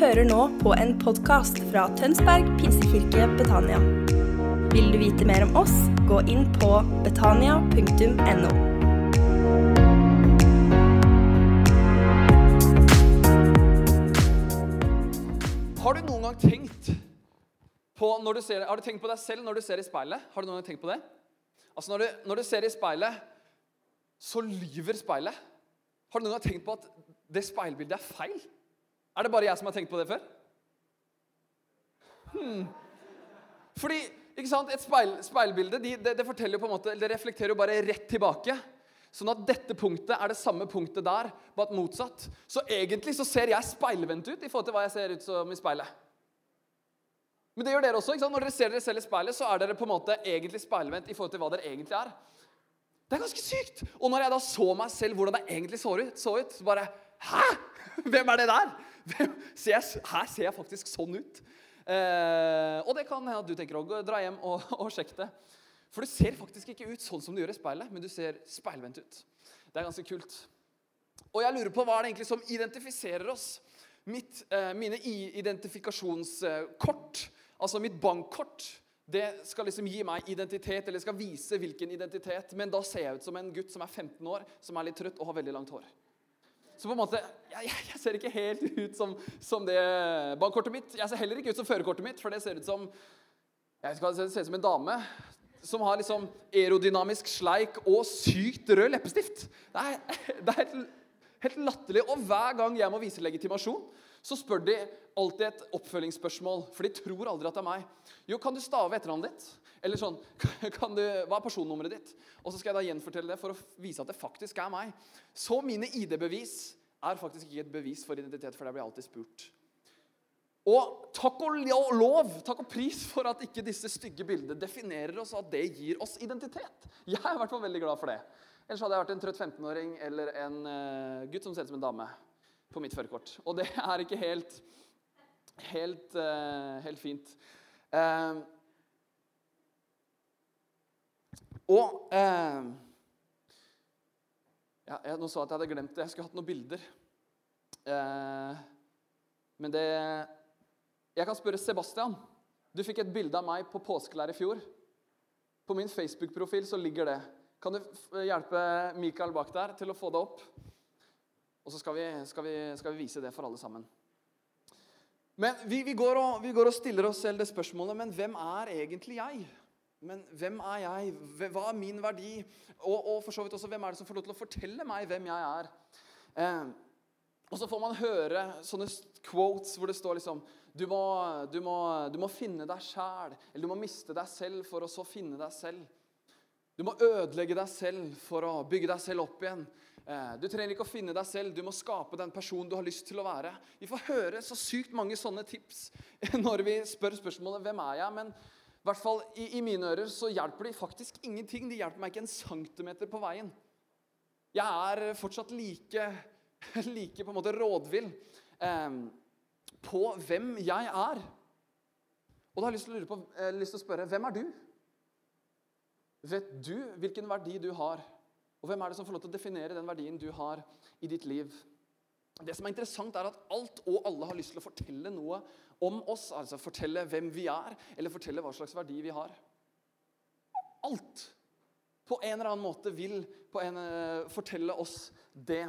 hører nå på en podkast fra Tønsberg pinsekirke Betania. Vil du vite mer om oss, gå inn på betania.no. Har du noen gang tenkt på når du ser, Har du tenkt på deg selv når du ser i speilet? Har du noen gang tenkt på det? Altså Når du, når du ser i speilet, så lyver speilet. Har du noen gang tenkt på at det speilbildet er feil? Er det bare jeg som har tenkt på det før? Hmm. Fordi ikke sant, et speil, speilbilde de, det, det forteller jo på en måte, det reflekterer jo bare rett tilbake. Sånn at dette punktet er det samme punktet der, bare motsatt. Så egentlig så ser jeg speilvendt ut i forhold til hva jeg ser ut som i speilet. Men det gjør dere også. ikke sant? Når dere ser dere selv i speilet, så er dere på en måte egentlig speilvendt i forhold til hva dere egentlig er. Det er ganske sykt. Og når jeg da så meg selv hvordan jeg egentlig så ut, så, ut, så bare Hæ? Hvem er det der? Ser jeg, her ser jeg faktisk sånn ut. Eh, og det kan hende at du tenker òg. Dra hjem og, og sjekk det. For du ser faktisk ikke ut sånn som du gjør i speilet, men du ser speilvendt ut. Det er ganske kult. Og jeg lurer på hva er det egentlig som identifiserer oss? Mitt, eh, mine identifikasjonskort, altså mitt bankkort, det skal liksom gi meg identitet, eller skal vise hvilken identitet. Men da ser jeg ut som en gutt som er 15 år, som er litt trøtt og har veldig langt hår. Så på en måte, jeg, jeg ser ikke helt ut som, som, det bankkortet mitt. Jeg ser heller ikke ut som førerkortet mitt, for det ser ut som jeg skal se ut som en dame som har liksom aerodynamisk sleik og sykt rød leppestift. Det er, det er helt, helt latterlig. Og hver gang jeg må vise legitimasjon, så spør de alltid et oppfølgingsspørsmål. For de tror aldri at det er meg. Jo, kan du stave etternavnet ditt? Eller sånn du, Hva er personnummeret ditt? Og så skal jeg da gjenfortelle det for å vise at det faktisk er meg. Så mine ID-bevis er faktisk ikke et bevis for identitet, for det blir alltid spurt. Og takk og lov, takk og pris for at ikke disse stygge bildene definerer oss, og at det gir oss identitet. Jeg er i hvert fall veldig glad for det. Ellers hadde jeg vært en trøtt 15-åring eller en uh, gutt som ser ut som en dame på mitt førerkort. Og det er ikke helt, helt, uh, helt fint. Uh, og ja, jeg, Nå sa jeg at jeg hadde glemt det. Jeg skulle hatt noen bilder. men det jeg kan spørre Sebastian. Du fikk et bilde av meg på påskelær i fjor. På min Facebook-profil så ligger det. Kan du hjelpe Mikael bak der til å få det opp? Og så skal vi, skal vi, skal vi vise det for alle sammen. Men vi, går og, vi, går og, stiller oss selv det spørsmålet Men hvem er egentlig jeg? Men hvem er jeg? Hva er min verdi? Og, og for så vidt også, hvem er det som får lov til å fortelle meg hvem jeg er? Eh, og så får man høre sånne quotes hvor det står liksom du må, du må, du må finne deg sjæl, eller du må miste deg selv for å så finne deg selv. Du må ødelegge deg selv for å bygge deg selv opp igjen. Eh, du trenger ikke å finne deg selv, du må skape den personen du har lyst til å være. Vi får høre så sykt mange sånne tips når vi spør spørsmålet 'Hvem er jeg?' Men i hvert fall i, i mine ører så hjelper de faktisk ingenting. De hjelper meg ikke en centimeter på veien. Jeg er fortsatt like, like på en måte rådvill. Eh, på hvem jeg er. Og da har jeg lyst til på, eh, lyst til å spørre hvem er du? Vet du hvilken verdi du har? Og hvem er det som får lov til å definere den verdien du har i ditt liv? Det som er interessant, er at alt og alle har lyst til å fortelle noe om oss. Altså fortelle hvem vi er, eller fortelle hva slags verdi vi har. Alt på en eller annen måte vil en, uh, fortelle oss det.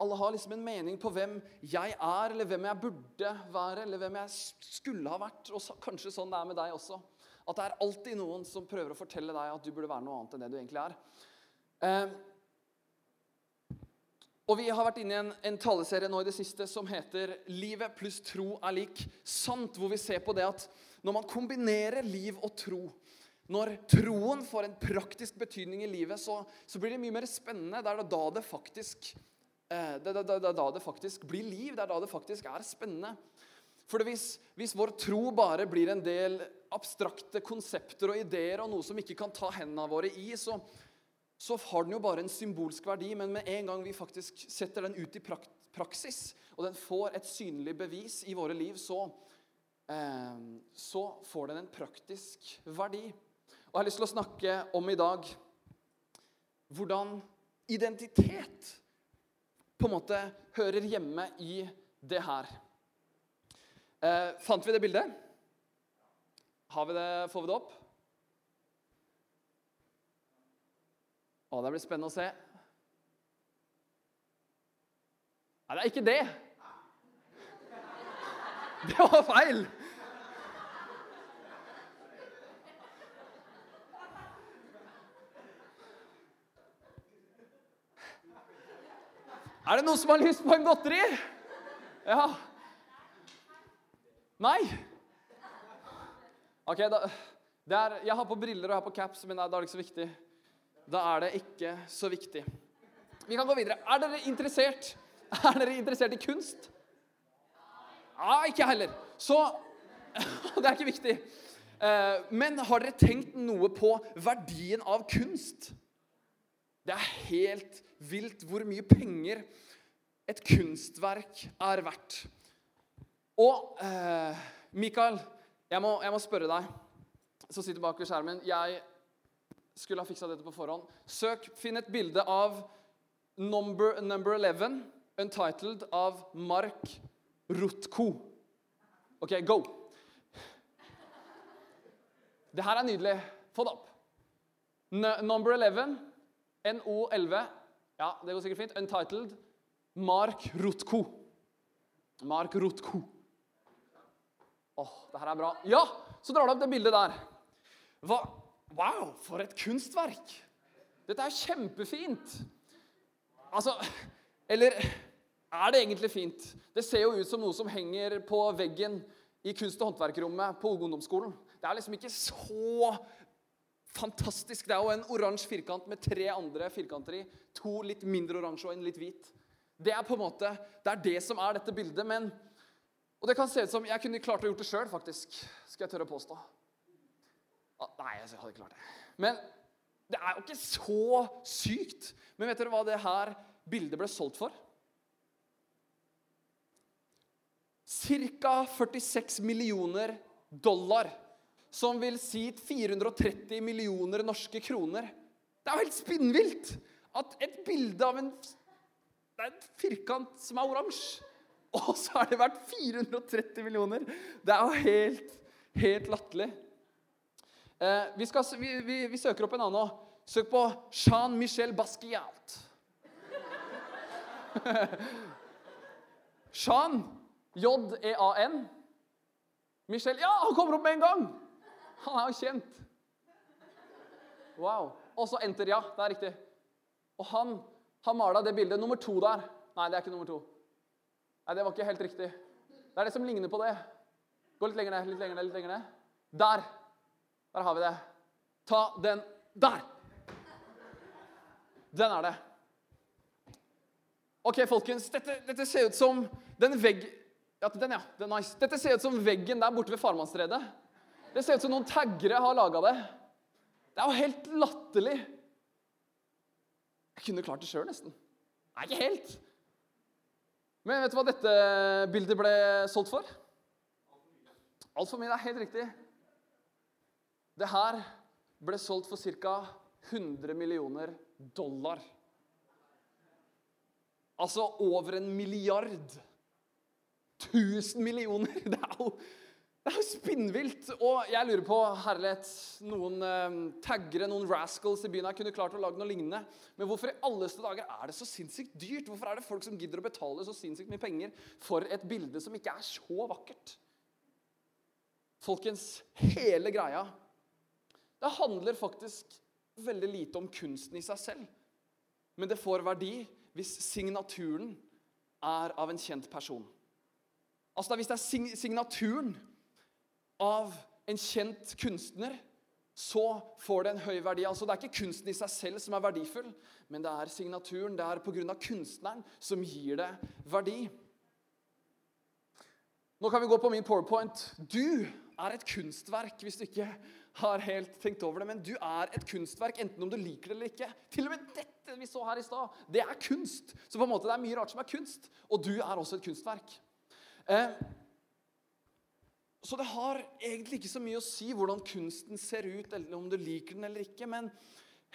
Alle har liksom en mening på hvem jeg er, eller hvem jeg burde være, eller hvem jeg skulle ha vært. Og så, kanskje sånn det er med deg også. At det er alltid noen som prøver å fortelle deg at du burde være noe annet enn det du egentlig er. Eh, og Vi har vært inne i en, en taleserie nå i det siste som heter 'Livet pluss tro er lik sant'. Hvor vi ser på det at når man kombinerer liv og tro, når troen får en praktisk betydning i livet, så, så blir det mye mer spennende. Det er da det faktisk Eh, det er da det faktisk blir liv. Det er da det faktisk er spennende. For hvis, hvis, vår tro bare blir en del abstrakte konsepter og ideer og noe som ikke kan ta hendene våre i, så, så, har den jo bare en symbolsk verdi. Men med en gang vi faktisk setter den ut i praksis, og den får et synlig bevis i våre liv, så, eh, så får den en praktisk verdi. Og jeg har lyst til å snakke om i dag hvordan identitet på en måte hører hjemme i det her. Eh, fant vi det bildet? Har vi det, får vi det opp? Å, det blir spennende å se. Nei, det er ikke det. Det var feil. Er det noen som har lyst på en godteri? Ja. Nei? Ok, da, det er, Jeg har på briller og jeg har på caps, men da er det ikke så viktig. Da er det ikke så viktig. Vi kan gå videre. Er dere interessert Er dere interessert i kunst? Ja, ikke jeg heller. Så Det er ikke viktig. Eh, men har dere tenkt noe på verdien av kunst? Det er helt vilt hvor mye penger et kunstverk er verdt. Og eh, Mikael, jeg må, jeg må, spørre deg, som sitter bak ved skjermen Jeg skulle ha fiksa dette på forhånd. Søk, Finn et bilde av number, number 11, untitled, av Mark Rutko. OK, go. Det her er nydelig. Få det opp. N number 11, NO11. Ja, det går sikkert fint. Untitled Mark Rutko. Mark Rutko. Åh, oh, det her er bra. Ja, så drar du opp det bildet der. Hva? Wow, for et kunstverk! Dette er kjempefint. Altså Eller er det egentlig fint? Det ser jo ut som noe som henger på veggen i kunst- og håndverkerrommet på ungdomsskolen. Det er liksom ikke så fantastisk. Det er jo en oransje firkant med tre andre firkanter i. To litt mindre oransje og en litt hvit. Det er på en måte, det er det som er dette bildet. men og det kan se ut som Jeg kunne klart å gjort det sjøl, faktisk. Skal jeg tørre å påstå. Nei, jeg hadde ikke klart det. Men det er jo ikke så sykt. Men vet dere hva det her bildet ble solgt for? Ca. 46 millioner dollar. Som vil si 430 millioner norske kroner. Det er jo helt spinnvilt at et bilde av en, det er en firkant som er oransje og så har det vært 430 millioner! Det er jo helt, helt latterlig. Eh, vi, vi, vi, vi, søker opp en annen òg. Søk på Jean-Michel Basquiat. Jean. J-E-A-N. Michel Ja, han kommer opp med en gang! Han er jo kjent. Wow. Og så enter, ja. Det er riktig. Og han har mala det bildet. Nummer to der. Nei, det er ikke nummer to. Nei, det var ikke helt riktig. Det er det som ligner på det. Gå litt lenger ned, litt lenger ned, litt lenger ned. Der. Der har vi det. Ta den der. Den er det. Ok, folkens. Dette, dette ser ut som den vegg... Ja, den, ja. Den nice. Dette ser ut som veggen der borte ved farmannsredet. Det ser ut som noen taggere har laga det. Det er jo helt latterlig. Jeg kunne klart det sjøl, nesten. Nei, ikke helt. Men vet du hva dette bildet ble solgt for? Altfor mye. Det er helt riktig. Det her ble solgt for ca. 100 millioner dollar. Altså over en milliard. 1000 millioner! Det er jo det er jo spinnvilt! Og jeg lurer på, herlighet, noen eh, taggere, noen rascals i byen her kunne klart å lage noe lignende. Men hvorfor i alleste dager er det så sinnssykt dyrt? Hvorfor er det folk som gidder å betale så sinnssykt mye penger for et bilde som ikke er så vakkert? Folkens, hele greia Det handler faktisk veldig lite om kunsten i seg selv. Men det får verdi hvis signaturen er av en kjent person. Altså Hvis det er signaturen av en kjent kunstner, så får det en høy verdi. Altså, Det er ikke kunsten i seg selv som er verdifull, men det er signaturen. Det er pga. kunstneren som gir det verdi. Nå kan vi gå på min powerpoint. Du er et kunstverk, hvis du ikke har helt tenkt over det. Men du er et kunstverk, enten om du liker det eller ikke. Til og med dette vi så her i stad, det er kunst. Så på en måte det er mye rart som er kunst. Og du er også et kunstverk. Eh, så det har egentlig ikke så mye å si hvordan kunsten ser ut, eller om du liker den eller ikke. Men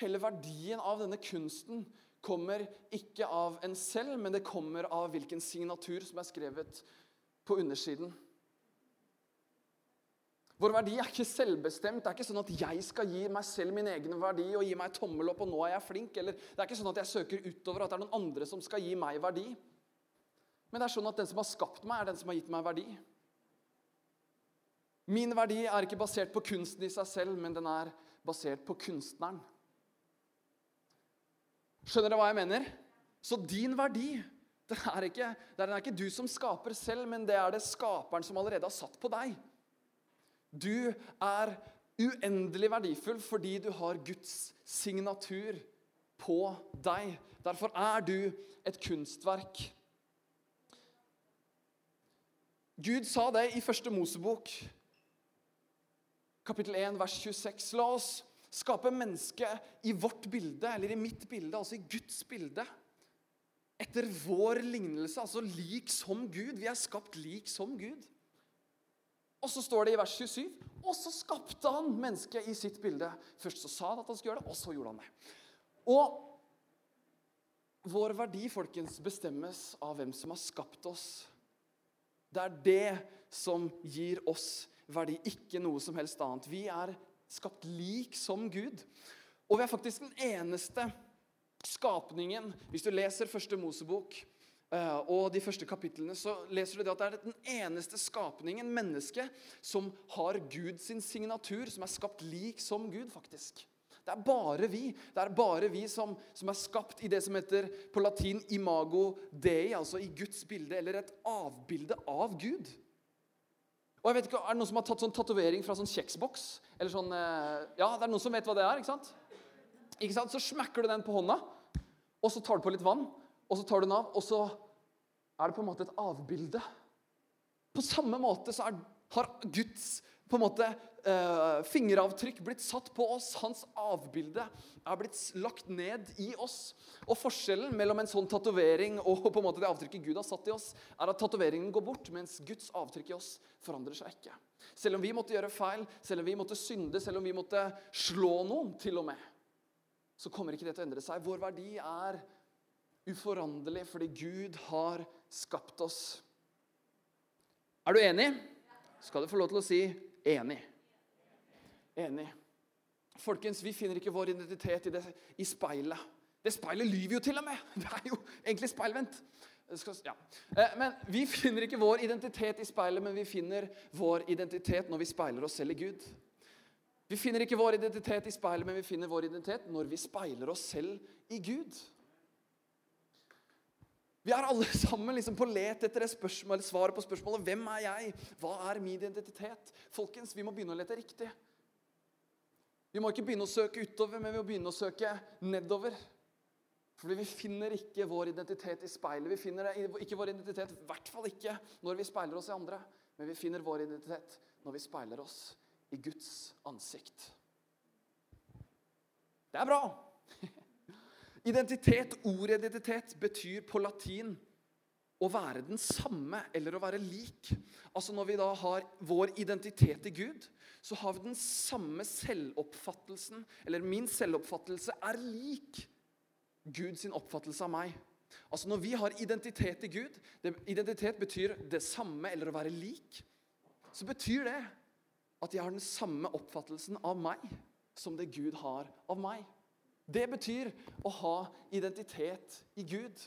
hele verdien av denne kunsten kommer ikke av en selv, men det kommer av hvilken signatur som er skrevet på undersiden. Vår verdi er ikke selvbestemt. Det er ikke sånn at jeg skal gi meg selv min egen verdi og gi meg tommel opp, og nå er jeg flink. Eller det er ikke sånn at jeg søker utover, at det er noen andre som skal gi meg verdi. Men det er sånn at den som har skapt meg, er den som har gitt meg verdi. Min verdi er ikke basert på kunsten i seg selv, men den er basert på kunstneren. Skjønner dere hva jeg mener? Så din verdi det er, ikke, det er ikke du som skaper selv, men det er det skaperen som allerede har satt på deg. Du er uendelig verdifull fordi du har Guds signatur på deg. Derfor er du et kunstverk. Gud sa det i første Mosebok, kapittel 1, vers 26. La oss skape mennesket i vårt bilde, eller i mitt bilde, altså i Guds bilde. Etter vår lignelse, altså lik som Gud. Vi er skapt lik som Gud. Og så står det i vers 27 og så skapte han mennesket i sitt bilde. Først så sa han at han skulle gjøre det, og så gjorde han det. Og vår verdi, folkens, bestemmes av hvem som har skapt oss. Det er det som gir oss verdi, ikke noe som helst annet. Vi er skapt lik som Gud. Og vi er faktisk den eneste skapningen Hvis du leser første Mosebok, og de første kapitlene så leser du det at det er den eneste skapningen, mennesket, som har Guds signatur, som er skapt lik som Gud, faktisk. Det er bare vi det er bare vi som, som, er skapt i det som heter på latin 'imago dei', altså i Guds bilde, eller et avbilde av Gud. Og jeg vet ikke, Er det noen som har tatt sånn tatovering fra sånn kjeksboks? Eller sånn, eh, ja, det er noen som vet hva det er, ikke sant? Ikke sant? Så smekker du den på hånda, og så tar du på litt vann og så tar du den av, og så er det på en måte et avbilde. På samme måte så er, har Guds på en måte eh, fingeravtrykk blitt satt på oss. Hans avbilde er blitt lagt ned i oss. Og Forskjellen mellom en sånn tatovering og på en måte det avtrykket Gud har satt i oss, er at tatoveringen går bort, mens Guds avtrykk i oss forandrer seg ikke. Selv om vi måtte gjøre feil, selv om vi måtte synde, selv om vi måtte slå noen, til og med, så kommer ikke det til å endre seg. Vår verdi er uforanderlig fordi Gud har skapt oss. Er du enig? Skal du få lov til å si enig. Enig. Folkens, vi finner ikke vår identitet i, det, i speilet. Det speilet lyver jo til og med! Det er jo egentlig speilvendt. Ja. Eh, men Vi finner ikke vår identitet i speilet, men vi finner vår identitet når vi speiler oss selv i Gud. Vi finner ikke vår identitet i speilet, men vi finner vår identitet når vi speiler oss selv i Gud. Vi er alle sammen liksom på let etter det spørsmål, svaret på spørsmålet 'Hvem er jeg? Hva er min identitet?' Folkens, vi må begynne å lete riktig. Vi må ikke begynne å søke utover, men vi må begynne å søke nedover. Fordi vi finner ikke vår identitet i speilet. Vi finner ikke vår identitet, i hvert fall ikke når vi speiler oss i andre. Men vi finner vår identitet når vi speiler oss i Guds ansikt. Det er bra! Identitet, Ordet identitet betyr på latin å være den samme eller å være lik. Altså Når vi da har vår identitet i Gud, så har vi den samme selvoppfattelsen. Eller min selvoppfattelse er lik Guds oppfattelse av meg. Altså Når vi har identitet i Gud det, Identitet betyr det samme eller å være lik. Så betyr det at jeg har den samme oppfattelsen av meg som det Gud har av meg. Det betyr å ha identitet i Gud.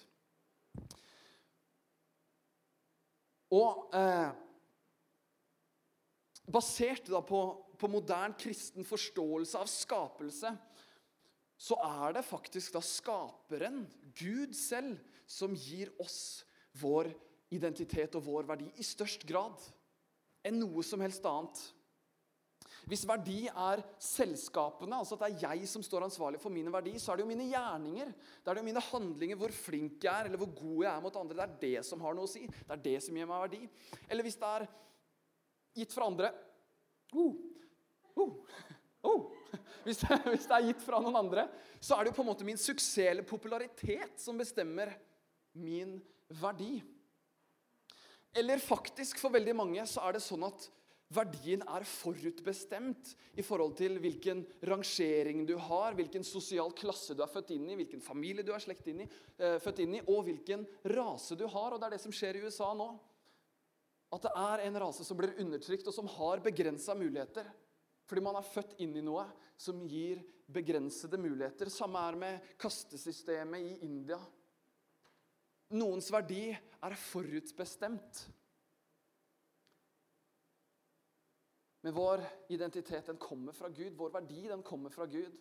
Og eh, basert på, på moderne kristen forståelse av skapelse, så er det faktisk da skaperen, Gud selv, som gir oss vår identitet og vår verdi i størst grad enn noe som helst annet. Hvis verdi er selskapene, altså at det er jeg som står ansvarlig for mine verdi, så er det jo mine gjerninger, det er det jo mine handlinger, hvor flink jeg er, eller hvor god jeg er mot andre. Det er det som har noe å si. Det er det som gir meg verdi. Eller hvis det er gitt fra andre oh, oh, oh. Hvis, det, hvis det er gitt fra noen andre, så er det jo på en måte min suksess eller popularitet som bestemmer min verdi. Eller faktisk, for veldig mange, så er det sånn at Verdien er forutbestemt i forhold til hvilken rangering du har, hvilken sosial klasse du er født inn i, hvilken familie du er slekt inn i, eh, født inn i, og hvilken rase du har. Og det er det som skjer i USA nå. At det er en rase som blir undertrykt, og som har begrensa muligheter. Fordi man er født inn i noe som gir begrensede muligheter. Samme er med kastesystemet i India. Noens verdi er forutbestemt. Men vår identitet den kommer fra Gud. Vår verdi den kommer fra Gud.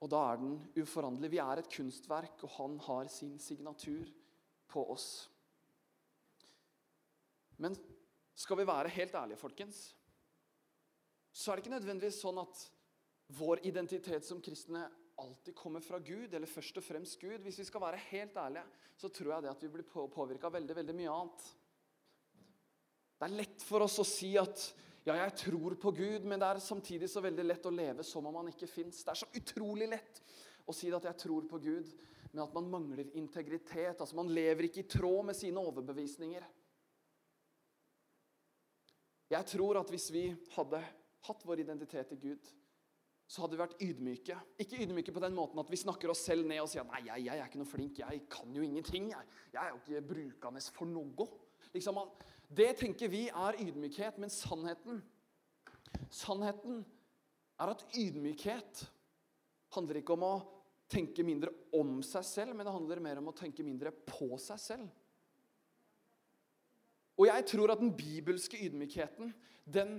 Og da er den uforanderlig. Vi er et kunstverk, og han har sin signatur på oss. Men skal vi være helt ærlige, folkens, så er det ikke nødvendigvis sånn at vår identitet som kristne alltid kommer fra Gud, eller først og fremst Gud. Hvis vi skal være helt ærlige, så tror jeg det at vi blir påvirka av veldig, veldig mye annet. Det er lett for oss å si at ja, jeg tror på Gud, men det er samtidig så veldig lett å leve som om han ikke fins. Det er så utrolig lett å si at jeg tror på Gud, men at man mangler integritet. Altså Man lever ikke i tråd med sine overbevisninger. Jeg tror at hvis vi hadde hatt vår identitet i Gud, så hadde vi vært ydmyke. Ikke ydmyke på den måten at vi snakker oss selv ned og sier nei, jeg, jeg er ikke noe flink, jeg kan jo ingenting. Jeg, jeg er jo ikke brukende for noe. Liksom, man, det tenker vi er ydmykhet, men sannheten Sannheten er at ydmykhet handler ikke om å tenke mindre om seg selv, men det handler mer om å tenke mindre på seg selv. Og jeg tror at den bibelske ydmykheten, den,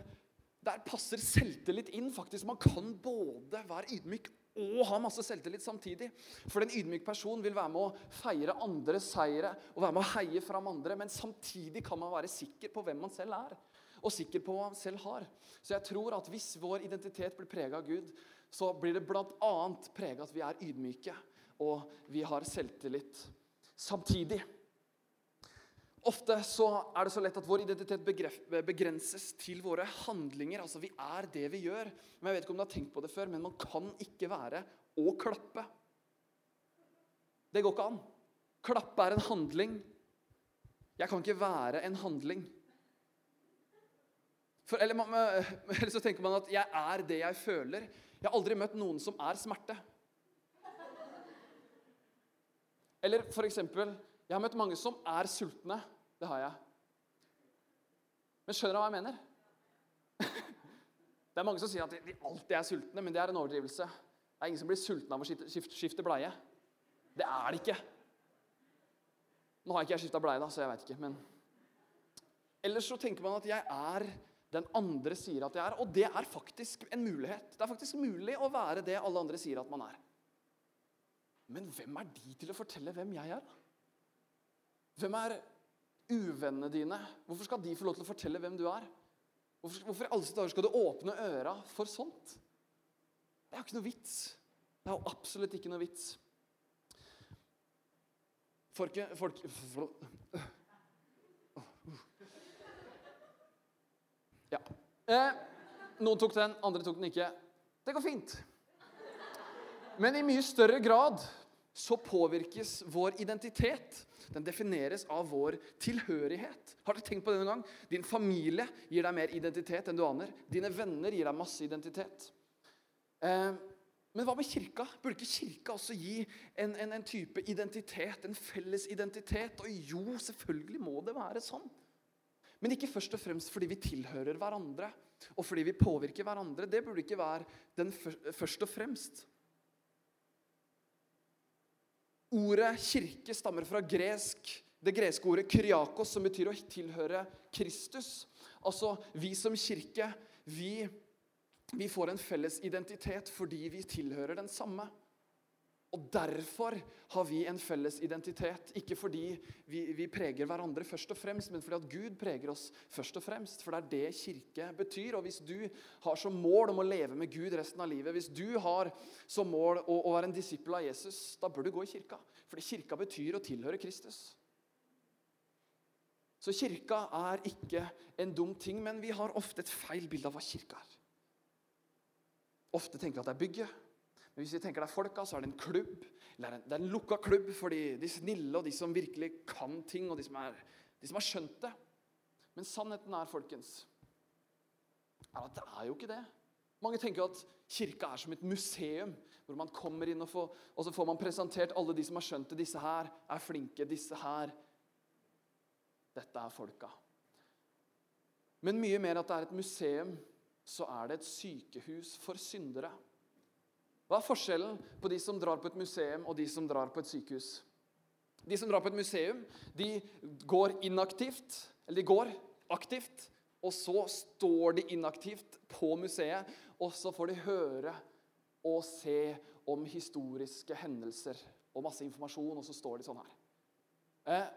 der passer selvtillit inn. faktisk. Man kan både være ydmyk og ha masse selvtillit samtidig. For en ydmyk person vil være med å feire andres seire og være med å heie fram andre, men samtidig kan man være sikker på hvem man selv er, og sikker på hva man selv har. Så jeg tror at hvis vår identitet blir prega av Gud, så blir det bl.a. prega at vi er ydmyke, og vi har selvtillit samtidig. Ofte så er det så lett at vår identitet begrenses til våre handlinger. Altså Vi er det vi gjør. Men jeg vet ikke om du har tenkt på det før, men man kan ikke være å klappe. Det går ikke an. Klappe er en handling. Jeg kan ikke være en handling. For, eller, eller, så tenker man at 'jeg er det jeg føler'. Jeg har aldri møtt noen som er smerte. Eller for eksempel jeg har møtt mange som er sultne. Det har jeg. Men skjønner du hva jeg mener? Det er mange som sier at de alltid er sultne, men det er en overdrivelse. Det er ingen som blir sulten av å skifte bleie. Det er det ikke. Nå har ikke jeg skifta bleie, da, så jeg veit ikke. Men ellers så tenker man at jeg er den andre sier at jeg er. Og det er faktisk en mulighet. Det er faktisk mulig å være det alle andre sier at man er. Men hvem er de til å fortelle hvem jeg er? Hvem er uvennene dine? Hvorfor skal de få lov til å fortelle hvem du er? Hvorfor, hvorfor alle skal du åpne øra for sånt? Det er jo ikke noe vits. Det er jo absolutt ikke noe vits. Folke, folk, Ja. Eh, noen tok den, andre tok den ikke. Det går fint. Men i mye større grad så påvirkes vår identitet. Den defineres av vår tilhørighet. Har dere tenkt på det noen gang? Din familie gir deg mer identitet enn du aner. Dine venner gir deg masse identitet. Eh, men hva med kirka? Burde ikke kirka også gi en, en, en, type identitet? En felles identitet? Og jo, selvfølgelig må det være sånn. Men ikke først og fremst fordi vi tilhører hverandre og fordi vi påvirker hverandre. Det burde ikke være den først og fremst. Ordet kirke stammer fra gresk, det greske ordet kriakos, som betyr å tilhøre Kristus. Altså, vi som kirke, vi, vi får en felles identitet fordi vi tilhører den samme. Og Derfor har vi en felles identitet. Ikke fordi vi, vi, preger hverandre først og fremst, men fordi at Gud preger oss først og fremst. For det er det kirke betyr. Og hvis du har som mål om å leve med Gud resten av livet, hvis du har som mål å, å være en disippel av Jesus, da bør du gå i kirka. Fordi kirka betyr å tilhøre Kristus. Så kirka er ikke en dum ting, men vi har ofte et feil bilde av hva kirka er. Ofte tenker at det er bygget. Men hvis vi tenker det er folka, så er det en klubb. Eller det er en lukka klubb for de, de, snille og de som virkelig kan ting, og de som, er, de som har skjønt det. Men sannheten er, folkens, er at det er jo ikke det. Mange tenker at kirka er som et museum, hvor man kommer inn og, får, og så får man presentert alle de som har skjønt det. Disse her er flinke. Disse her Dette er folka. Men mye mer at det er et museum, så er det et sykehus for syndere. Hva er forskjellen på de som drar på et museum, og de som drar på et sykehus? De som drar på et museum, de går inaktivt, eller de går aktivt, og så står de inaktivt på museet, og så får de høre og se om historiske hendelser og masse informasjon, og så står de sånn her. Eh,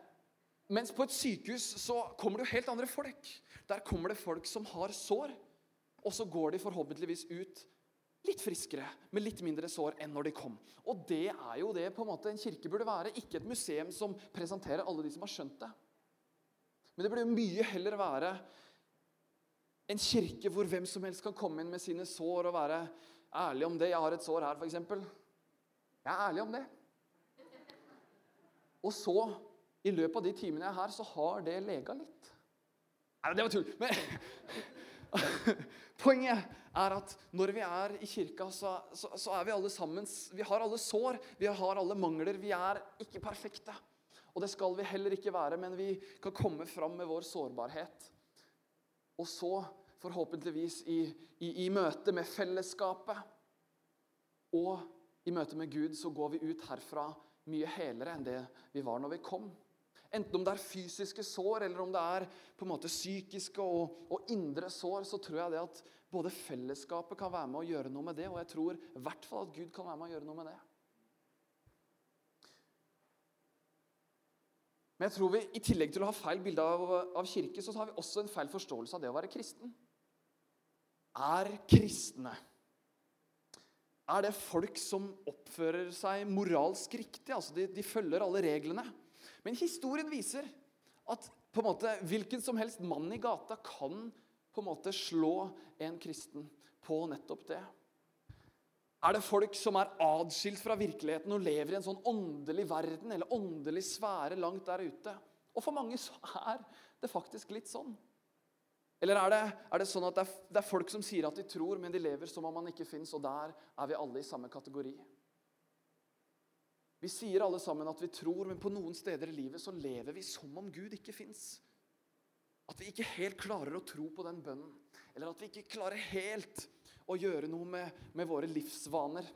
mens på et sykehus så kommer det jo helt andre folk. Der kommer det folk som har sår, og så går de forhåpentligvis ut litt friskere, med litt mindre sår enn når de kom. Og det er jo det på en måte en kirke burde være. Ikke et museum som presenterer alle de som har skjønt det. Men det burde jo mye heller være en kirke hvor hvem som helst kan komme inn med sine sår og være ærlig om det. Jeg har et sår her, f.eks. Jeg er ærlig om det. Og så, i løpet av de timene jeg er her, så har det lega litt. Nei, det var tull. Men poenget er at når vi er i kirka, så, så, så, er vi alle sammen Vi har alle sår, vi har alle mangler. Vi er ikke perfekte. Og det skal vi heller ikke være, men vi kan komme fram med vår sårbarhet. Og så, forhåpentligvis, i, i, i møte med fellesskapet og i møte med Gud, så går vi ut herfra mye helere enn det vi var når vi kom. Enten om det er fysiske sår eller om det er på en måte psykiske og, og, indre sår, så tror jeg det at både fellesskapet kan være med å gjøre noe med det, og jeg tror i hvert fall at Gud kan være med å gjøre noe med det. Men jeg tror vi, i tillegg til å ha feil bilde av, av kirke, så har vi også en feil forståelse av det å være kristen. Er kristne er det folk som oppfører seg moralsk riktig. altså De, de følger alle reglene. Men historien viser at på en måte, hvilken som helst mann i gata kan på en måte slå en kristen på nettopp det. Er det folk som er adskilt fra virkeligheten og lever i en sånn åndelig verden eller åndelig sfære langt der ute? Og for mange så er det faktisk litt sånn. Eller er det, er det sånn at det er, det er, folk som sier at de tror, men de lever som om man ikke fins, og der er vi alle i samme kategori? Vi sier alle sammen at vi tror, men på noen steder i livet så lever vi som om Gud ikke fins. At vi ikke helt klarer å tro på den bønnen. Eller at vi ikke klarer helt å gjøre noe med, med våre livsvaner.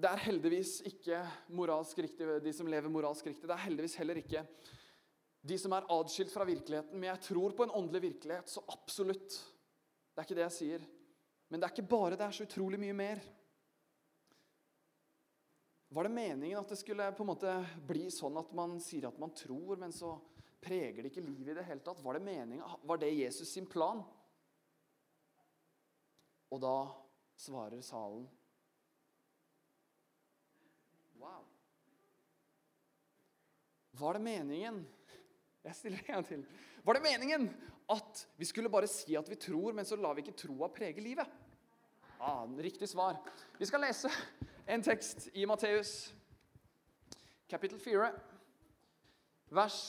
Det er heldigvis ikke moralsk riktig, de som lever moralsk riktig. Det er heldigvis heller ikke de som er adskilt fra virkeligheten. Men jeg tror på en åndelig virkelighet, så absolutt. Det er ikke det jeg sier. Men det er ikke bare det, er så utrolig mye mer. Var det meningen at det skulle på en måte bli sånn at man sier at man tror, men så preger det ikke livet i det hele tatt? Var det meningen? Var det Jesus sin plan? Og da svarer salen Wow. Var det meningen jeg stiller en gang til. Var det meningen at vi skulle bare si at vi tror, men så lar vi ikke troa prege livet? Ah, riktig svar. Vi skal lese en tekst i Matteus kapittel 4, vers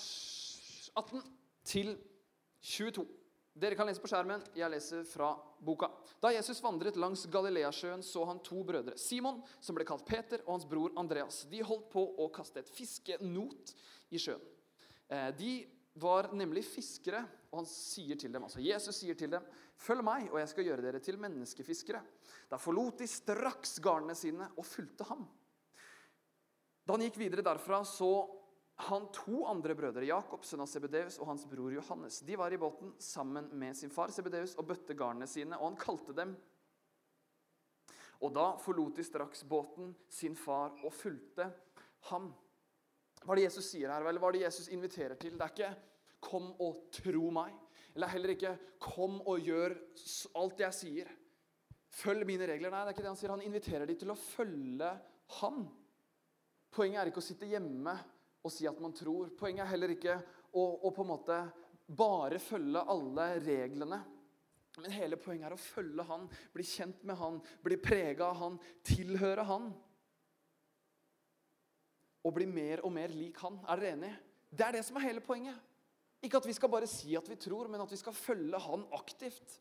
18 til 22. Dere kan lese på skjermen. Jeg leser fra boka. Da Jesus vandret langs Galileasjøen, så han to brødre. Simon, som ble kalt Peter, og hans bror Andreas. De holdt på å kaste et fiskenot i sjøen. Eh, de var nemlig fiskere, og han sier til dem, altså Jesus sier til dem, 'Følg meg, og jeg skal gjøre dere til menneskefiskere.' Da forlot de straks garnene sine og fulgte ham. Da han gikk videre derfra, så han to andre brødre, Jakob, sønn av Sebedeus, og hans bror Johannes. De var i båten sammen med sin far Sebedeus og bøtte garnene sine, og han kalte dem. Og da forlot de straks båten, sin far, og fulgte ham. Hva er det Jesus sier her? Eller hva er det Jesus inviterer til? Det er ikke 'kom og tro meg'. Eller heller ikke 'kom og gjør alt jeg sier'. Følg mine regler. Nei, det er ikke det han sier. Han inviterer dem til å følge han. Poenget er ikke å sitte hjemme og si at man tror. Poenget er heller ikke å, å på en måte bare følge alle reglene. Men hele poenget er å følge han, bli kjent med han, bli prega av han, tilhøre han og bli mer og mer lik han. Er dere enige? Det er det som er hele poenget. Ikke at vi skal bare si at vi tror, men at vi skal følge han aktivt.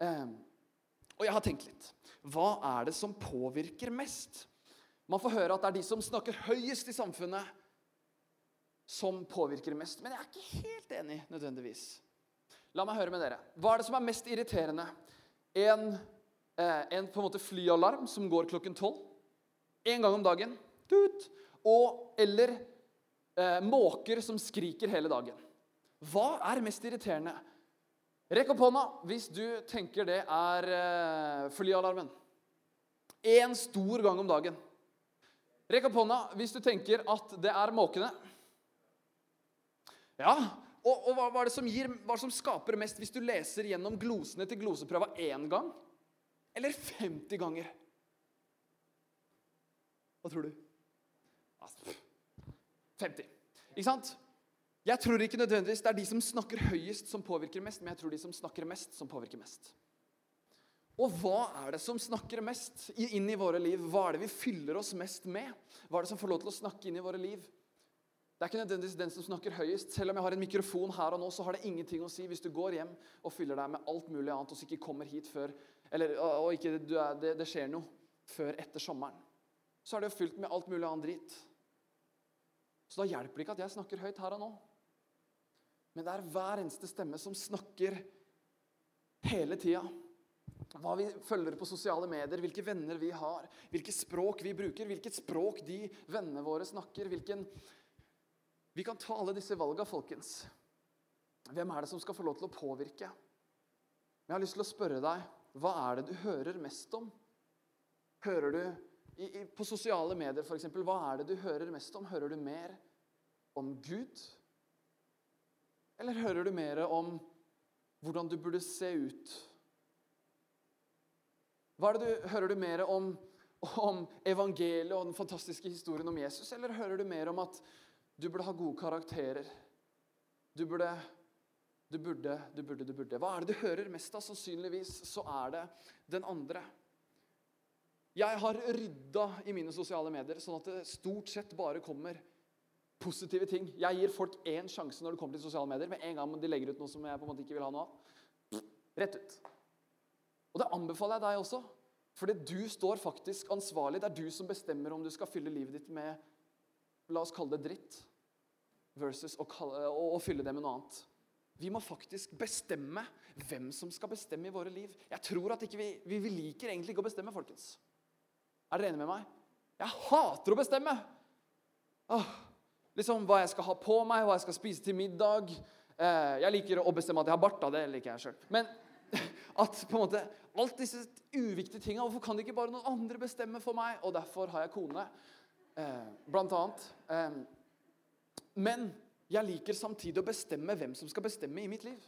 Eh, og jeg har tenkt litt. Hva er det som påvirker mest? Man får høre at det er de som snakker høyest i samfunnet, som påvirker mest. Men jeg er ikke helt enig nødvendigvis. La meg høre med dere. Hva er det som er mest irriterende? En, eh, en på en måte flyalarm som går klokken tolv. En gang om dagen. Tut. Og, eller eh, måker som skriker hele dagen. Hva er mest irriterende? Rekk opp hånda hvis du tenker det er eh, flyalarmen. Én stor gang om dagen. Rekk opp hånda hvis du tenker at det er måkene. Ja, og, og hva, hva, er det som gir, hva som skaper mest hvis du leser gjennom glosene til gloseprøva én gang? Eller 50 ganger? Hva tror du? 50. Ikke sant? Jeg tror ikke nødvendigvis det er de som snakker høyest, som påvirker mest, men jeg tror de som snakker mest, som påvirker mest. Og hva er det som snakker mest inn i våre liv? Hva er det vi fyller oss mest med? Hva er det som får lov til å snakke inn i våre liv? Det er ikke nødvendigvis den som snakker høyest. Selv om jeg har en mikrofon her og nå, så har det ingenting å si hvis du går hjem og fyller deg med alt mulig annet og ikke kommer hit før Eller og ikke, det, det skjer noe før etter sommeren. Så er det jo fylt med alt mulig annet drit. Så da hjelper det ikke at jeg snakker høyt her og nå. Men det er hver eneste stemme som snakker hele tida. Hva vi følger på sosiale medier, hvilke venner vi har, hvilke språk vi bruker, hvilket språk de vennene våre snakker. hvilken... Vi kan ta alle disse valga, folkens. Hvem er det som skal få lov til å påvirke? Jeg har lyst til å spørre deg hva er det du hører mest om? Hører du i, på sosiale medier, f.eks., hva er det du hører mest om? Hører du mer om Gud? Eller hører du mer om hvordan du burde se ut? Hva du, hører du mer om, om evangeliet og den fantastiske historien om Jesus, eller hører du mer om at du burde ha gode karakterer? Du burde, du burde, du burde, du burde. Hva er det du hører mest av? Sannsynligvis så er det den andre. Jeg har rydda i mine sosiale medier, sånn at det stort sett bare kommer positive ting. Jeg gir folk én sjanse når det kommer til sosiale medier. Med en gang de legger ut noe som jeg på en måte ikke vil ha noe av. Rett ut. Og det anbefaler jeg deg også. Fordi du står faktisk ansvarlig. Det er du som bestemmer om du skal fylle livet ditt med la oss kalle det dritt, versus å, kalle, å, å fylle det med noe annet. Vi må faktisk bestemme hvem som skal bestemme i våre liv. Jeg tror at vi, vi, vi liker egentlig ikke å bestemme, folkens. Er dere enige med meg? Jeg hater å bestemme! Åh, liksom Hva jeg skal ha på meg, hva jeg skal spise til middag. Eh, jeg liker å bestemme at jeg har bart. Det liker jeg sjøl. Men at på en måte, alt disse uviktige tinga Hvorfor kan det ikke bare noen andre bestemme for meg? Og derfor har jeg kone, eh, blant annet. Eh, men jeg liker samtidig å bestemme hvem som skal bestemme i mitt liv.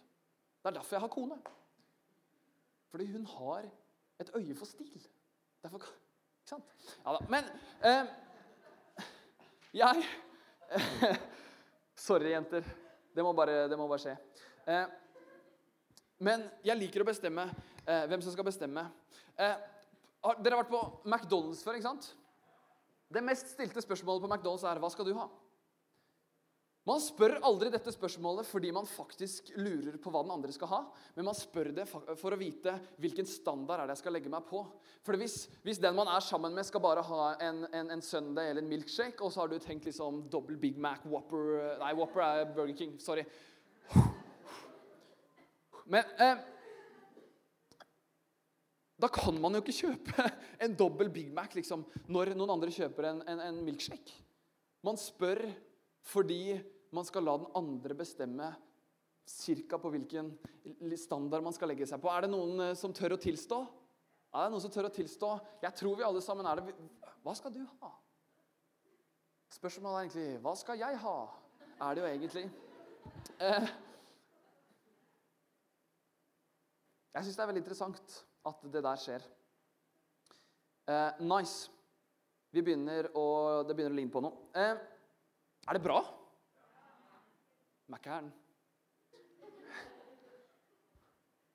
Det er derfor jeg har kone. Fordi hun har et øye for stil. Derfor kan ikke sant? Ja da. Men eh, jeg Sorry, jenter. Det må bare, det må bare skje. Eh, men jeg liker å bestemme eh, hvem som skal bestemme. Eh, dere har vært på McDonald's før, ikke sant? Det mest stilte spørsmålet på McDonald's er hva skal du ha? Man spør aldri dette spørsmålet fordi man faktisk lurer på hva den andre skal ha, men man spør det for å vite hvilken standard er det jeg skal legge meg på. For hvis, hvis den man er sammen med, skal bare ha en, en, en Sunday eller en milkshake, og så har du tenkt liksom dobbel Big Mac, Whopper Nei, Whopper er Burger King. Sorry. Men eh, da kan man jo ikke kjøpe en dobbel Big Mac liksom, når noen andre kjøper en, en, en milkshake. Man spør fordi man skal la den andre bestemme cirka på hvilken standard man skal legge seg på. Er det noen eh, som tør å tilstå? Er det noen som tør å tilstå? Jeg tror vi alle sammen er det. Hva skal du ha? Spørsmålet er egentlig hva skal jeg ha? Er det jo egentlig. Eh, jeg syns det er veldig interessant at det der skjer. Eh, nice. Vi begynner å, det begynner å ligne på noe. Eh, er det bra? Mækkern.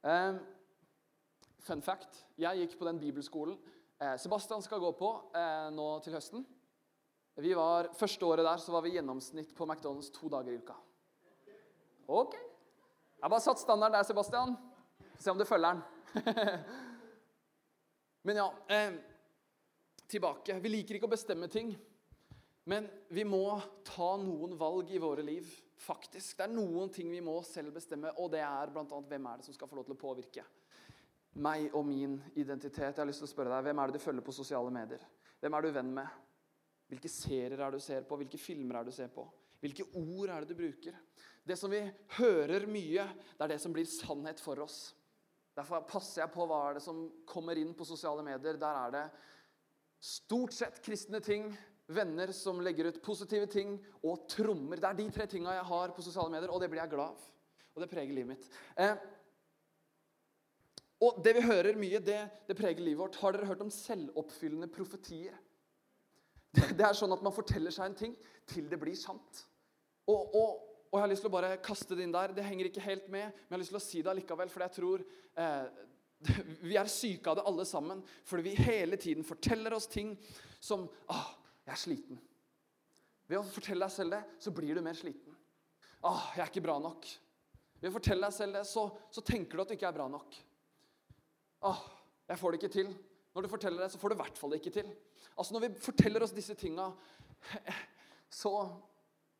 Um, fun fact. Jeg gikk på den bibelskolen eh, Sebastian skal gå på eh, nå til høsten. Vi var, Første året der så var vi gjennomsnitt på McDonald's to dager i uka. Ok. Jeg bare satt standarden der, Sebastian. Se om du følger den. Men ja eh, Tilbake. Vi liker ikke å bestemme ting. Men vi må ta noen valg i våre liv, faktisk. Det er noen ting vi må selv bestemme, og det er bl.a. hvem er det som skal få lov til å påvirke meg og min identitet. Jeg har lyst til å spørre deg, Hvem er det du følger på sosiale medier? Hvem er du venn med? Hvilke serier er det du ser på? Hvilke filmer er det du ser på? Hvilke ord er det du bruker? Det som vi hører mye, det er det som blir sannhet for oss. Derfor passer jeg på hva er det som kommer inn på sosiale medier. Der er det stort sett kristne ting, venner som legger ut positive ting, og trommer. Det er de tre tinga jeg har på sosiale medier, og det blir jeg glad av. Og det preger livet mitt. Eh, og det vi hører mye, det, det, preger livet vårt. Har dere hørt om selvoppfyllende profetier? Det, det, er sånn at man forteller seg en ting til det blir sant. Og, og, og, jeg har lyst til å bare kaste det inn der. Det henger ikke helt med, men jeg har lyst til å si det allikevel, for jeg tror eh, vi er syke av det alle sammen. Fordi vi hele tiden forteller oss ting som ah, 'Jeg er sliten'. Ved å fortelle deg selv det, så blir du mer sliten. Ah, 'Jeg er ikke bra nok'. Ved å fortelle deg selv det, så, så tenker du at du ikke er bra nok. Ah, 'Jeg får det ikke til'. Når du forteller det, så får du i hvert fall det ikke til. Altså Når vi forteller oss disse tinga, så,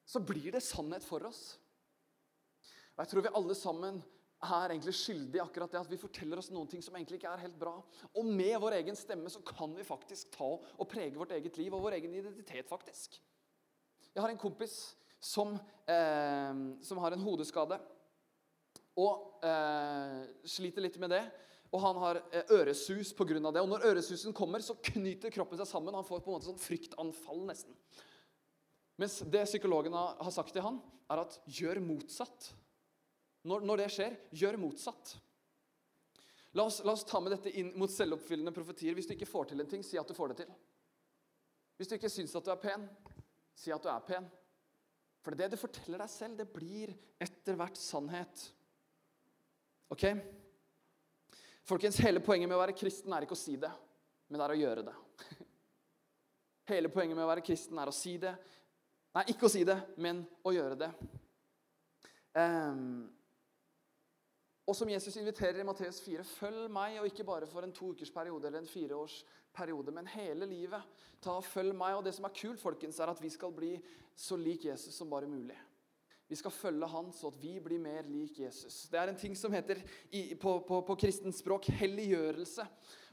så blir det sannhet for oss. Og Jeg tror vi alle sammen er egentlig skyldige akkurat det at vi forteller oss noen ting som egentlig ikke er helt bra. Og med vår egen stemme så kan vi faktisk ta og prege vårt eget liv og vår egen identitet, faktisk. Jeg har en kompis som, eh, som har en hodeskade og eh, sliter litt med det. Og han har eh, øresus pga. det. Og når øresusen kommer, så knyter kroppen seg sammen. Han får på en måte sånn fryktanfall, nesten. Mens det psykologen har sagt til han, er at gjør motsatt. Når, når, det skjer, gjør motsatt. La oss, la oss, ta med dette inn mot selvoppfyllende profetier. Hvis du ikke får til en ting, si at du får det til. Hvis du ikke syns at du er pen, si at du er pen. For det du forteller deg selv, det blir etter hvert sannhet. Ok? Folkens, Hele poenget med å være kristen er ikke å si det, men det er å gjøre det. Hele poenget med å være kristen er å si det. Nei, ikke å si det, men å gjøre det. Um, og som Jesus inviterer i Matteus 4.: Følg meg, og ikke bare for en to ukers periode eller en fireårs periode, men hele livet. Ta og Følg meg. Og det som er kult, folkens, er at vi skal bli så lik Jesus som bare mulig. Vi skal følge han så at vi blir mer lik Jesus. Det er en ting som heter i, på, på, på kristent språk helliggjørelse.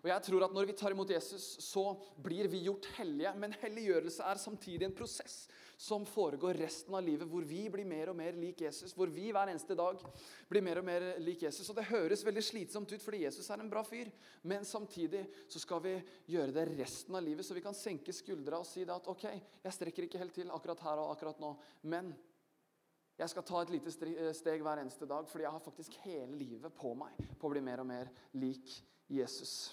Og jeg tror at Når vi tar imot Jesus, så blir vi gjort hellige. Men helliggjørelse er samtidig en prosess som foregår resten av livet, hvor vi blir mer og mer lik Jesus. Hvor vi hver eneste dag blir mer og mer lik Jesus. Og Det høres veldig slitsomt ut, fordi Jesus er en bra fyr. Men samtidig så skal vi gjøre det resten av livet, så vi kan senke skuldra og si det at ok, jeg strekker ikke helt til akkurat her og akkurat nå, men jeg skal ta et lite steg hver eneste dag, fordi jeg har faktisk hele livet på meg på å bli mer og mer lik Jesus.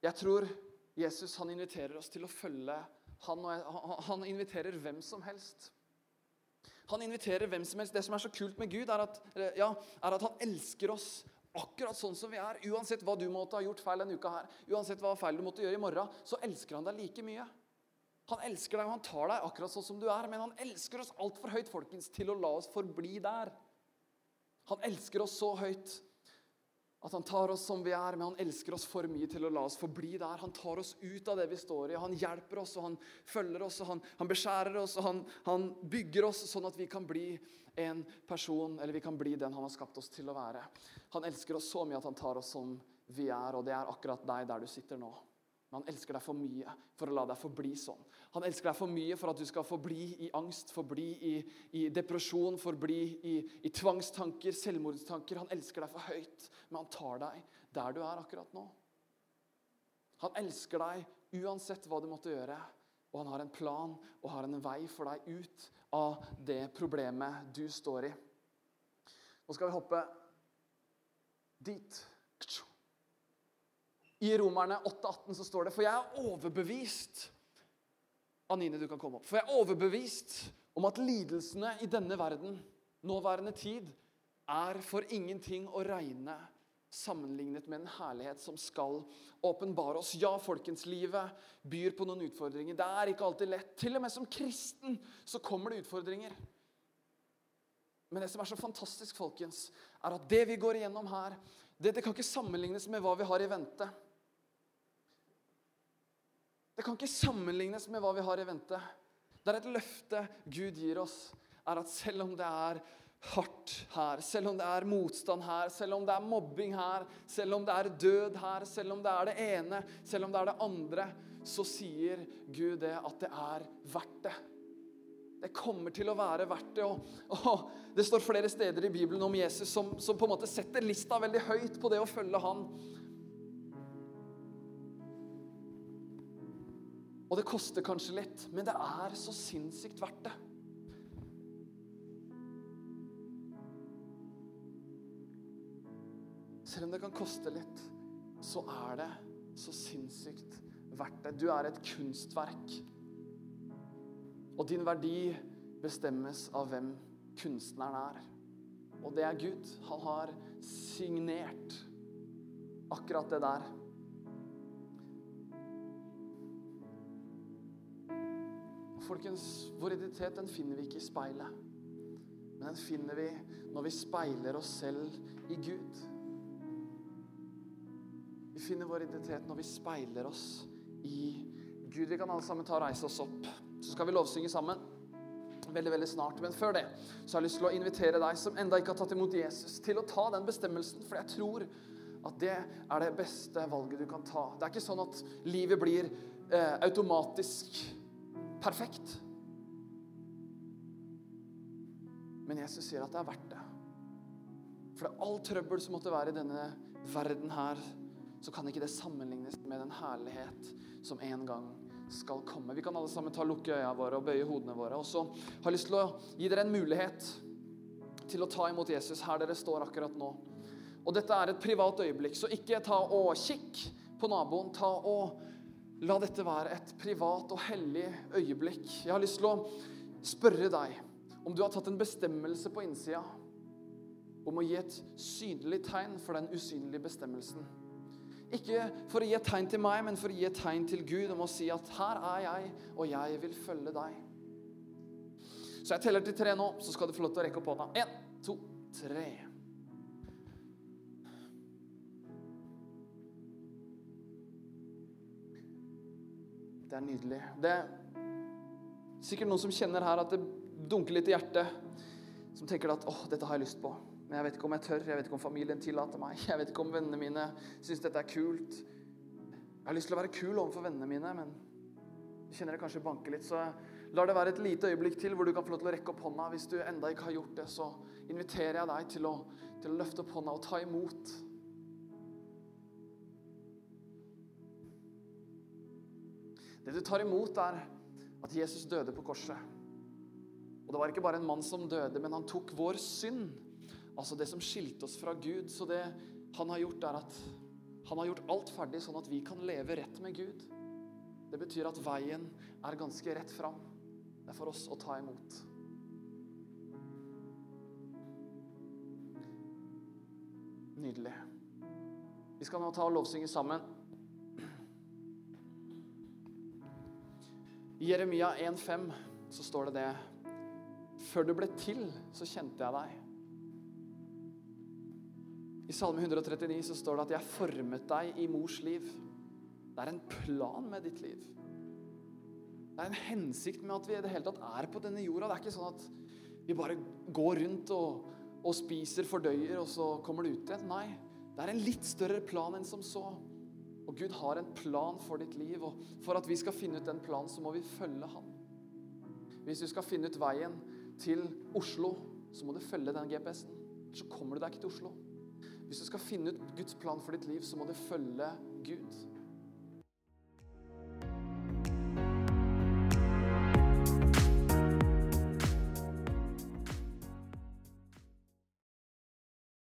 Jeg tror Jesus han inviterer oss til å følge han, han inviterer hvem som helst. Han inviterer hvem som helst. Det som er så kult med Gud, er at, ja, er at han elsker oss akkurat sånn som vi er. Uansett hva du måtte ha gjort feil denne uka her, uansett hva feil du måtte gjøre i morgen, så elsker han deg like mye. Han elsker deg, og han tar deg akkurat sånn som du er. Men han elsker oss altfor høyt folkens, til å la oss forbli der. Han elsker oss så høyt at han tar oss som vi er, men han elsker oss for mye til å la oss forbli der. Han tar oss ut av det vi står i. Han hjelper oss, og han følger oss, og han, han beskjærer oss, og han, han, bygger oss sånn at vi kan bli en person, eller vi kan bli den han har skapt oss til å være. Han elsker oss så mye at han tar oss som vi er, og det er akkurat deg der du sitter nå. Men han elsker deg for mye for å la deg forbli sånn. Han elsker deg for mye for at du skal forbli i angst, forbli i, i depresjon, forbli i, i, tvangstanker, selvmordstanker. Han elsker deg for høyt, men han tar deg der du er akkurat nå. Han elsker deg uansett hva du måtte gjøre, og han har en plan og har en vei for deg ut av det problemet du står i. Nå skal vi hoppe dit. I Romerne 8,18 så står det For jeg er overbevist Anine, du kan komme opp. For jeg er overbevist om at lidelsene i denne verden, nåværende tid, er for ingenting å regne sammenlignet med en herlighet som skal åpenbare oss. Ja, folkens, livet byr på noen utfordringer. Det er ikke alltid lett. Til og med som kristen så kommer det utfordringer. Men det som er så fantastisk, folkens, er at det vi går igjennom her, Det, det kan ikke sammenlignes med hva vi har i vente. Det kan ikke sammenlignes med hva vi har i vente. Det er et løfte Gud gir oss, er at selv om det er hardt her, selv om det er motstand her, selv om det er mobbing her, selv om det er død her, selv om det er det ene, selv om det er det andre, så sier Gud det at det er verdt det. Det kommer til å være verdt det. Og, og det står flere steder i Bibelen om Jesus som, som, på en måte setter lista veldig høyt på det å følge han. Og det koster kanskje litt, men det er så sinnssykt verdt det. Selv om det kan koste litt, så er det så sinnssykt verdt det. Du er et kunstverk. Og din verdi bestemmes av hvem kunstneren er. Og det er Gud. Han har signert akkurat det der. Folkens, vår identitet den finner vi ikke i speilet. Men den finner vi når vi speiler oss selv i Gud. Vi finner vår identitet når vi speiler oss i Gud. Vi kan alle sammen ta og reise oss opp. Så skal vi lovsynge sammen veldig veldig snart. Men før det så har jeg lyst til å invitere deg som enda ikke har tatt imot Jesus, til å ta den bestemmelsen. For jeg tror at det er det beste valget du kan ta. Det er ikke sånn at livet blir eh, automatisk perfekt. Men Jesus sier at det er verdt det. For det er all trøbbel som måtte være i denne verden her, så kan ikke det sammenlignes med den herlighet som en gang skal komme. Vi kan alle sammen ta lukke øynene våre og bøye hodene våre. Og så har jeg lyst til å gi dere en mulighet til å ta imot Jesus her dere står akkurat nå. Og dette er et privat øyeblikk, så ikke ta og kikk på naboen. Ta og la dette være et privat og hellig øyeblikk. Jeg har lyst til å spørre deg om du har tatt en bestemmelse på innsida om å gi et synlig tegn for den usynlige bestemmelsen. Ikke for å gi et tegn til meg, men for å gi et tegn til Gud om å si at her er jeg, og jeg vil følge deg. Så jeg teller til tre nå, så skal du få lov til å rekke opp hånda. Én, to, tre. Er nydelig. Det er sikkert noen som kjenner her at det dunker litt i hjertet. Som tenker at 'Å, dette har jeg lyst på'. Men jeg vet ikke om jeg tør, jeg vet ikke om familien tillater meg. Jeg vet ikke om vennene mine syns dette er kult. Jeg har lyst til å være kul overfor vennene mine, men jeg kjenner det kanskje banke litt. Så lar det være et lite øyeblikk til hvor du kan få lov til å rekke opp hånda. Hvis du enda ikke har gjort det, så inviterer jeg deg til å, til å løfte opp hånda og ta imot. Det du tar imot, er at Jesus døde på korset. Og det var ikke bare en mann som døde, men han tok vår synd Altså det som skilte oss fra Gud. Så det han har gjort, er at han har gjort alt ferdig, sånn at vi kan leve rett med Gud. Det betyr at veien er ganske rett fram. Det er for oss å ta imot. Nydelig. Vi skal nå ta og lovsynge sammen. I Jeremia 1,5 så står det det Før du ble til, så kjente jeg deg. I Salme 139 så står det at 'jeg formet deg i mors liv'. Det er en plan med ditt liv. Det er en hensikt med at vi i det hele tatt er på denne jorda. Det er ikke sånn at vi bare går rundt og, og spiser, fordøyer, og så kommer det ut igjen. Nei. Det er en litt større plan enn som så. Og Gud har en plan for ditt liv. Og for at vi skal finne ut den planen, så må vi følge Han. Hvis du skal finne ut veien til Oslo, så må du følge den GPS-en. Så kommer du deg ikke til Oslo. Hvis du skal finne ut Guds plan for ditt liv, så må du følge Gud.